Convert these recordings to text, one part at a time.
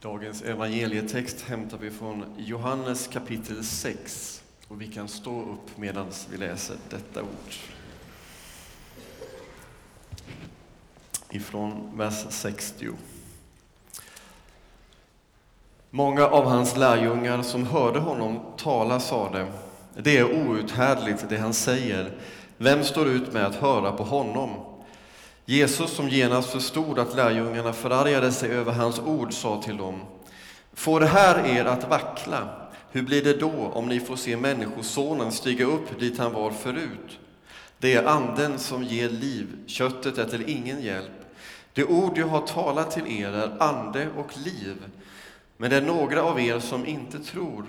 Dagens evangelietext hämtar vi från Johannes kapitel 6 och vi kan stå upp medan vi läser detta ord. Ifrån vers 60. Många av hans lärjungar som hörde honom tala sade, det är outhärdligt det han säger, vem står ut med att höra på honom? Jesus, som genast förstod att lärjungarna förargade sig över hans ord, sa till dem, Får det här er att vackla? Hur blir det då om ni får se Människosonen stiga upp dit han var förut? Det är anden som ger liv, köttet är till ingen hjälp. Det ord jag har talat till er är ande och liv, men det är några av er som inte tror.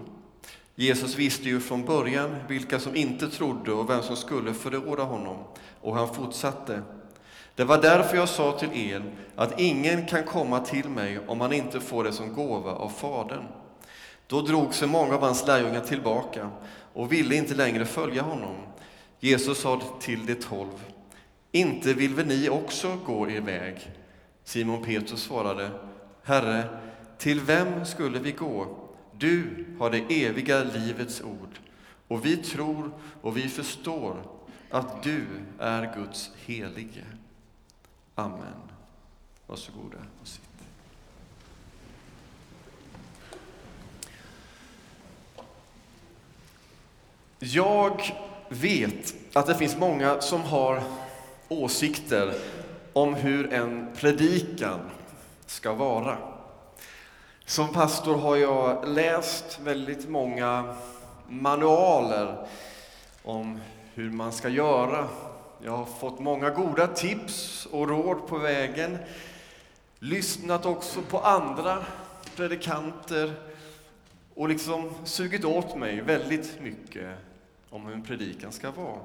Jesus visste ju från början vilka som inte trodde och vem som skulle förråda honom, och han fortsatte. Det var därför jag sa till er att ingen kan komma till mig om han inte får det som gåva av Fadern. Då drog sig många av hans lärjungar tillbaka och ville inte längre följa honom. Jesus sa till de tolv, inte vill väl ni också gå er väg? Simon Petrus svarade, Herre, till vem skulle vi gå? Du har det eviga livets ord, och vi tror och vi förstår att du är Guds helige. Amen. Varsågoda och sitt. Jag vet att det finns många som har åsikter om hur en predikan ska vara. Som pastor har jag läst väldigt många manualer om hur man ska göra jag har fått många goda tips och råd på vägen. Lyssnat också på andra predikanter och liksom sugit åt mig väldigt mycket om hur en predikan ska vara.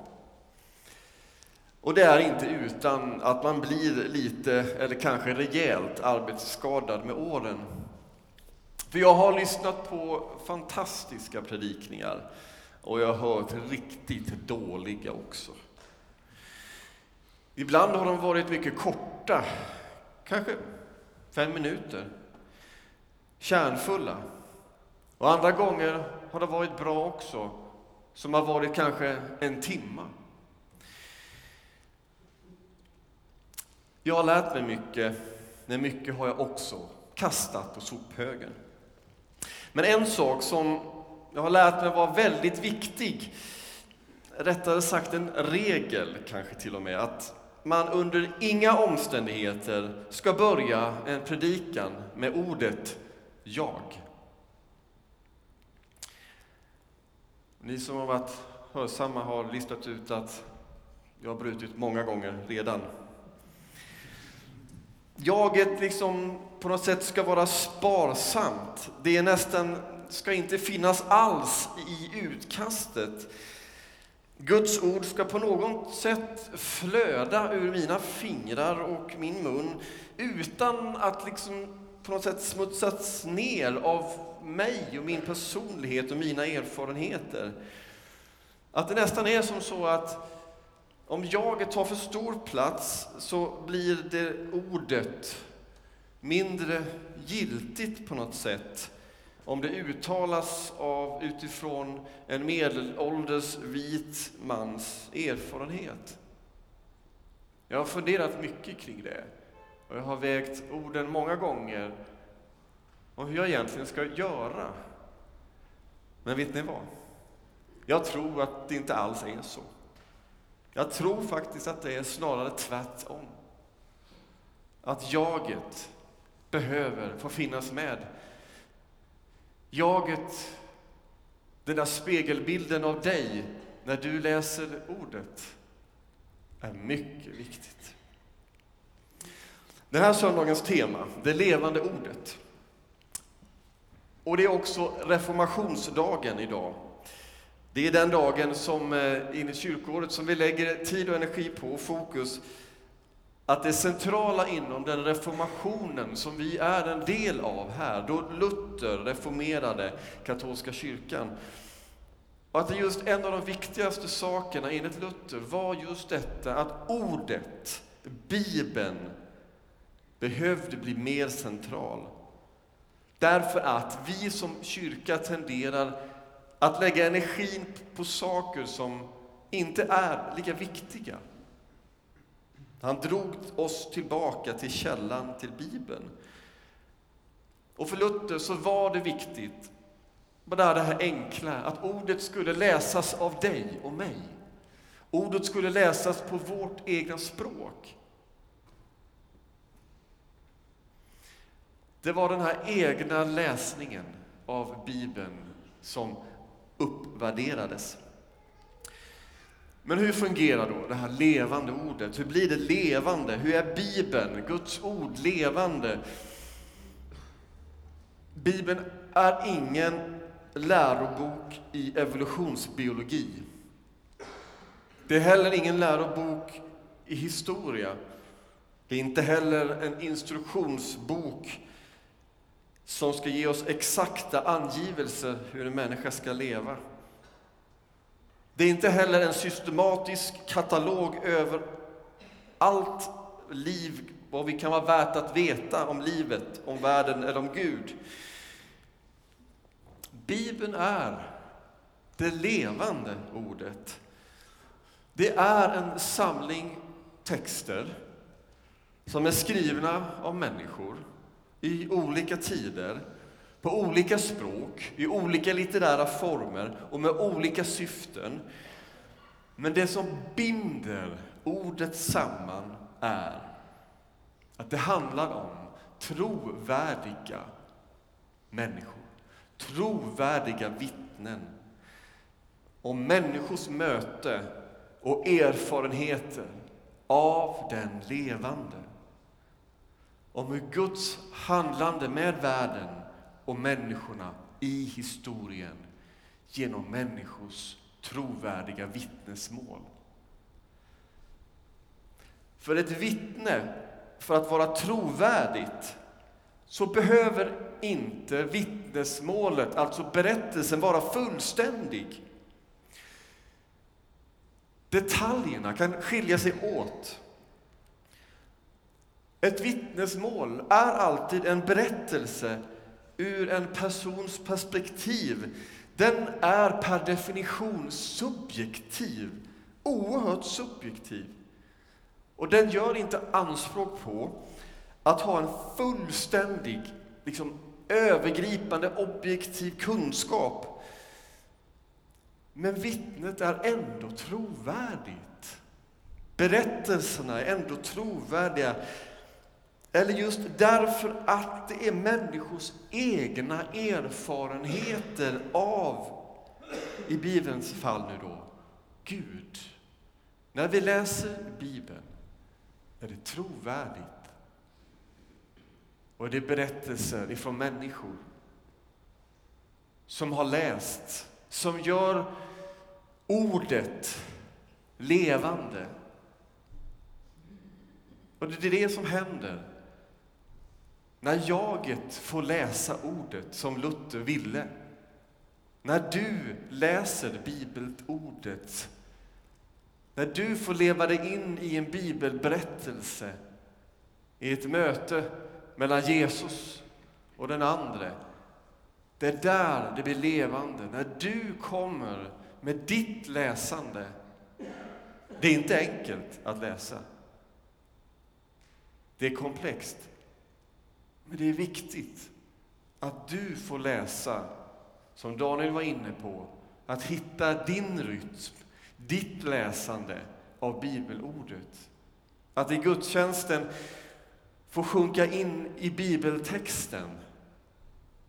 Och det är inte utan att man blir lite, eller kanske rejält, arbetsskadad med åren. För jag har lyssnat på fantastiska predikningar och jag har hört riktigt dåliga också. Ibland har de varit mycket korta, kanske fem minuter, kärnfulla. Och andra gånger har det varit bra också, som har varit kanske en timme. Jag har lärt mig mycket, men mycket har jag också kastat på sophögen. Men en sak som jag har lärt mig vara väldigt viktig, rättare sagt en regel kanske till och med, att man under inga omständigheter ska börja en predikan med ordet jag. Ni som har varit hörsamma har listat ut att jag har brutit många gånger redan. Jaget liksom på något sätt ska vara sparsamt. Det är nästan, ska inte finnas alls i utkastet. Guds ord ska på något sätt flöda ur mina fingrar och min mun utan att liksom på något sätt smutsas ner av mig och min personlighet och mina erfarenheter. Att det nästan är som så att om jaget tar för stor plats så blir det ordet mindre giltigt på något sätt om det uttalas av, utifrån en medelålders vit mans erfarenhet. Jag har funderat mycket kring det och jag har vägt orden många gånger om hur jag egentligen ska göra. Men vet ni vad? Jag tror att det inte alls är så. Jag tror faktiskt att det är snarare tvärtom. Att jaget behöver få finnas med Jaget, den där spegelbilden av dig när du läser ordet, är mycket viktigt. Den här söndagens tema, det levande ordet. Och det är också reformationsdagen idag. Det är den dagen som in enligt kyrkoåret som vi lägger tid och energi på och fokus att det centrala inom den reformationen som vi är en del av här, då Luther reformerade katolska kyrkan, och att det just en av de viktigaste sakerna enligt Luther var just detta att ordet, Bibeln, behövde bli mer central. Därför att vi som kyrka tenderar att lägga energin på saker som inte är lika viktiga. Han drog oss tillbaka till källan, till Bibeln. Och för Luther så var det viktigt, bara det här enkla, att ordet skulle läsas av dig och mig. Ordet skulle läsas på vårt egna språk. Det var den här egna läsningen av Bibeln som uppvärderades. Men hur fungerar då det här levande ordet? Hur blir det levande? Hur är Bibeln, Guds ord, levande? Bibeln är ingen lärobok i evolutionsbiologi. Det är heller ingen lärobok i historia. Det är inte heller en instruktionsbok som ska ge oss exakta angivelser hur en människa ska leva. Det är inte heller en systematisk katalog över allt liv, vad vi kan vara värt att veta om livet, om världen eller om Gud. Bibeln är det levande ordet. Det är en samling texter som är skrivna av människor i olika tider, på olika språk, i olika litterära former och med olika syften. Men det som binder ordet samman är att det handlar om trovärdiga människor, trovärdiga vittnen om människors möte och erfarenheter av den levande om hur Guds handlande med världen och människorna i historien genom människors trovärdiga vittnesmål. För ett vittne, för att vara trovärdigt, så behöver inte vittnesmålet, alltså berättelsen, vara fullständig. Detaljerna kan skilja sig åt. Ett vittnesmål är alltid en berättelse ur en persons perspektiv. Den är per definition subjektiv, oerhört subjektiv. Och den gör inte anspråk på att ha en fullständig, liksom, övergripande, objektiv kunskap. Men vittnet är ändå trovärdigt. Berättelserna är ändå trovärdiga. Eller just därför att det är människors egna erfarenheter av, i Bibelns fall nu då, Gud. När vi läser Bibeln är det trovärdigt. Och det är berättelser ifrån människor som har läst, som gör ordet levande. Och det är det som händer när jaget får läsa ordet som Luther ville. När du läser bibelordet. När du får leva dig in i en bibelberättelse. I ett möte mellan Jesus och den andre. Det är där det blir levande. När du kommer med ditt läsande. Det är inte enkelt att läsa. Det är komplext. Men det är viktigt att du får läsa, som Daniel var inne på, att hitta din rytm, ditt läsande av bibelordet. Att i gudstjänsten få sjunka in i bibeltexten,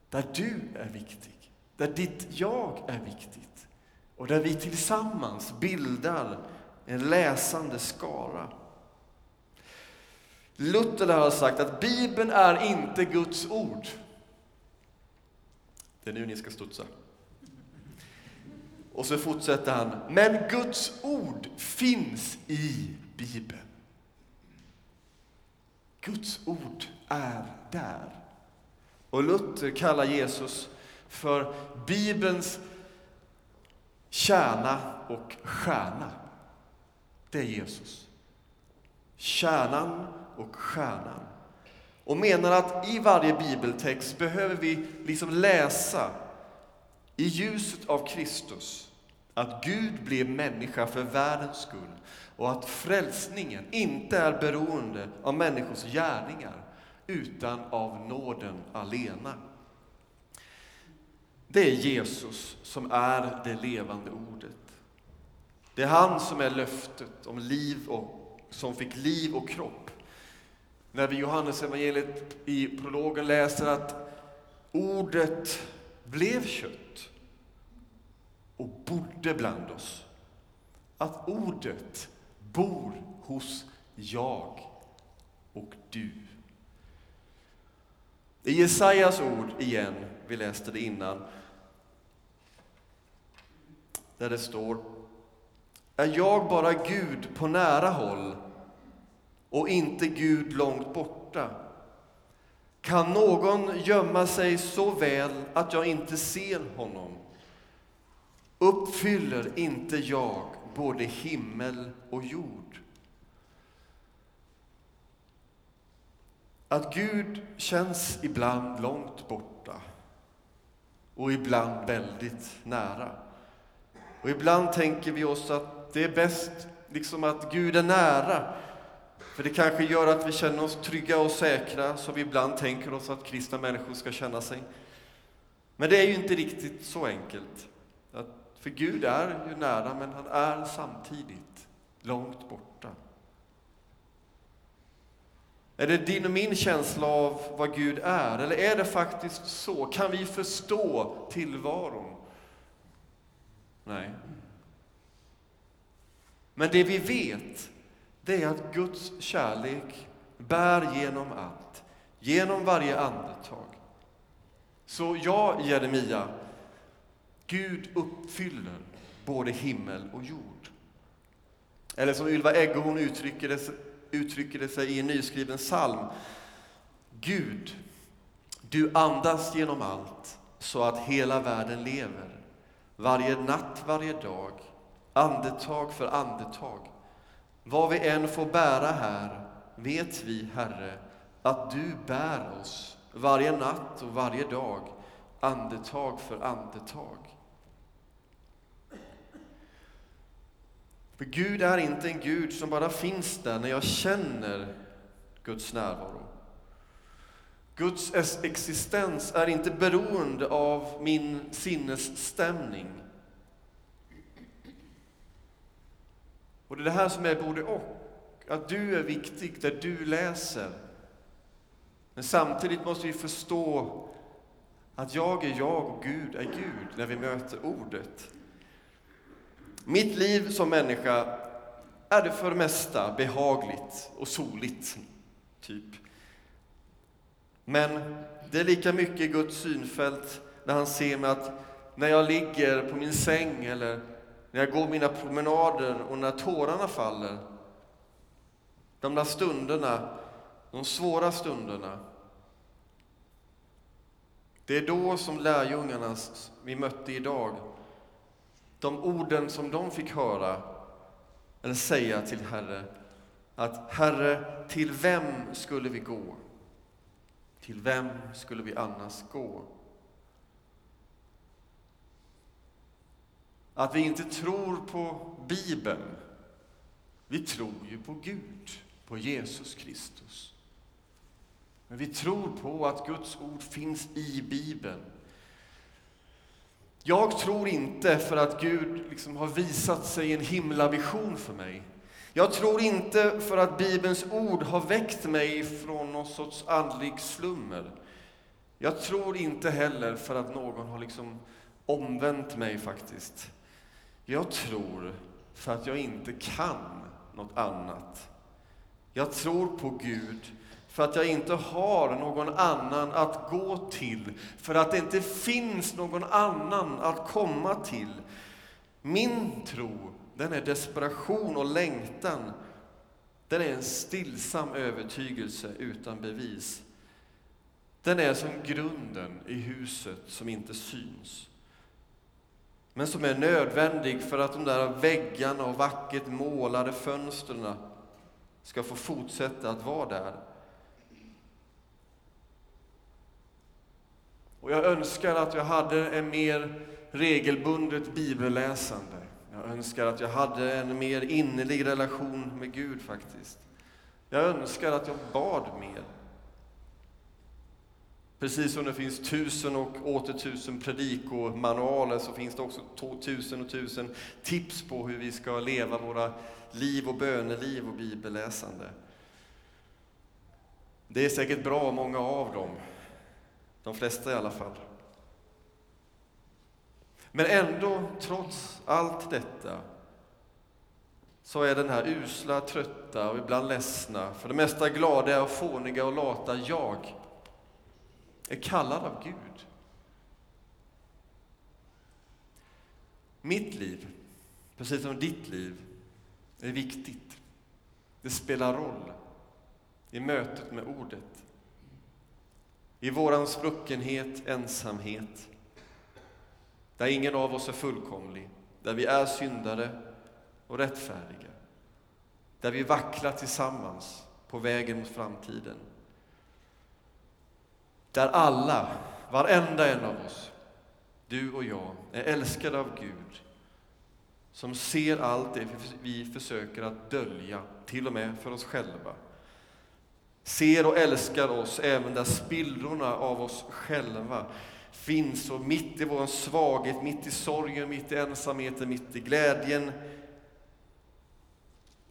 där du är viktig, där ditt jag är viktigt och där vi tillsammans bildar en läsande skara. Luther har sagt att Bibeln är inte Guds ord. Det är nu ni ska studsa. Och så fortsätter han, men Guds ord finns i Bibeln. Guds ord är där. Och Luther kallar Jesus för Bibelns kärna och stjärna. Det är Jesus. Kärnan och stjärnan. och menar att i varje bibeltext behöver vi liksom läsa i ljuset av Kristus att Gud blev människa för världens skull och att frälsningen inte är beroende av människors gärningar utan av nåden alena. Det är Jesus som är det levande ordet. Det är han som är löftet om liv och som fick liv och kropp. När vi i Johannesevangeliet i prologen läser att ordet blev kött och bodde bland oss. Att ordet bor hos jag och du. I Jesajas ord igen, vi läste det innan, där det står Är jag bara Gud på nära håll och inte Gud långt borta? Kan någon gömma sig så väl att jag inte ser honom? Uppfyller inte jag både himmel och jord? Att Gud känns ibland långt borta och ibland väldigt nära. Och ibland tänker vi oss att det är bäst liksom att Gud är nära, för det kanske gör att vi känner oss trygga och säkra, som vi ibland tänker oss att kristna människor ska känna sig. Men det är ju inte riktigt så enkelt. För Gud är ju nära, men han är samtidigt långt borta. Är det din och min känsla av vad Gud är, eller är det faktiskt så? Kan vi förstå tillvaron? Nej. Men det vi vet, det är att Guds kärlek bär genom allt, genom varje andetag. Så ja, Jeremia, Gud uppfyller både himmel och jord. Eller som Ylva Eggehorn uttrycker det, uttrycker det sig i en nyskriven psalm. Gud, du andas genom allt så att hela världen lever. Varje natt, varje dag, andetag för andetag. Vad vi än får bära här vet vi, Herre, att du bär oss varje natt och varje dag, andetag för andetag. För Gud är inte en Gud som bara finns där när jag känner Guds närvaro. Guds existens är inte beroende av min sinnesstämning. Och det är det här som är både och. Att du är viktig där du läser. Men samtidigt måste vi förstå att jag är jag och Gud är Gud när vi möter ordet. Mitt liv som människa är det för det mesta behagligt och soligt, typ. Men det är lika mycket Guds synfält när han ser mig att när jag ligger på min säng eller när jag går mina promenader och när tårarna faller, de där stunderna, de svåra stunderna, det är då som lärjungarna vi mötte idag de orden som de fick höra eller säga till Herre, att Herre, till vem skulle vi gå? Till vem skulle vi annars gå? Att vi inte tror på Bibeln. Vi tror ju på Gud, på Jesus Kristus. Men vi tror på att Guds ord finns i Bibeln. Jag tror inte för att Gud liksom har visat sig en himlavision för mig. Jag tror inte för att Bibelns ord har väckt mig från någon sorts andlig slummer. Jag tror inte heller för att någon har liksom omvänt mig faktiskt. Jag tror för att jag inte kan något annat. Jag tror på Gud för att jag inte har någon annan att gå till, för att det inte finns någon annan att komma till. Min tro, den är desperation och längtan. Den är en stillsam övertygelse utan bevis. Den är som grunden i huset som inte syns, men som är nödvändig för att de där väggarna och vackert målade fönstren ska få fortsätta att vara där. Och jag önskar att jag hade en mer regelbundet bibelläsande. Jag önskar att jag hade en mer innerlig relation med Gud faktiskt. Jag önskar att jag bad mer. Precis som det finns tusen och åter tusen predikomanualer så finns det också tusen och tusen tips på hur vi ska leva våra liv och böneliv och bibelläsande. Det är säkert bra, många av dem. De flesta i alla fall. Men ändå, trots allt detta, så är den här usla, trötta och ibland ledsna, för det mesta glada och fåniga och lata jag, är kallad av Gud. Mitt liv, precis som ditt liv, är viktigt. Det spelar roll i mötet med Ordet. I våran spruckenhet, ensamhet, där ingen av oss är fullkomlig, där vi är syndare och rättfärdiga, där vi vacklar tillsammans på vägen mot framtiden. Där alla, varenda en av oss, du och jag, är älskade av Gud som ser allt det vi försöker att dölja, till och med för oss själva. Ser och älskar oss även där spillrorna av oss själva finns och mitt i vår svaghet, mitt i sorgen, mitt i ensamheten, mitt i glädjen.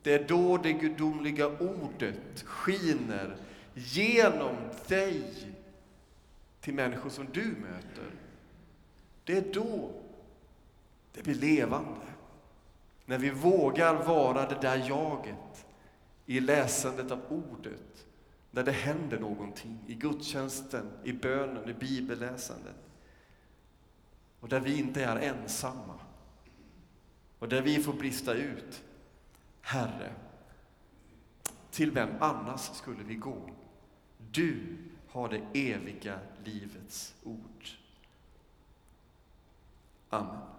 Det är då det gudomliga ordet skiner genom dig till människor som du möter. Det är då det blir levande. När vi vågar vara det där jaget i läsandet av ordet, när det händer någonting i gudstjänsten, i bönen, i bibelläsandet. Och där vi inte är ensamma. Och där vi får brista ut. Herre, till vem annars skulle vi gå? Du har det eviga livets ord. Amen.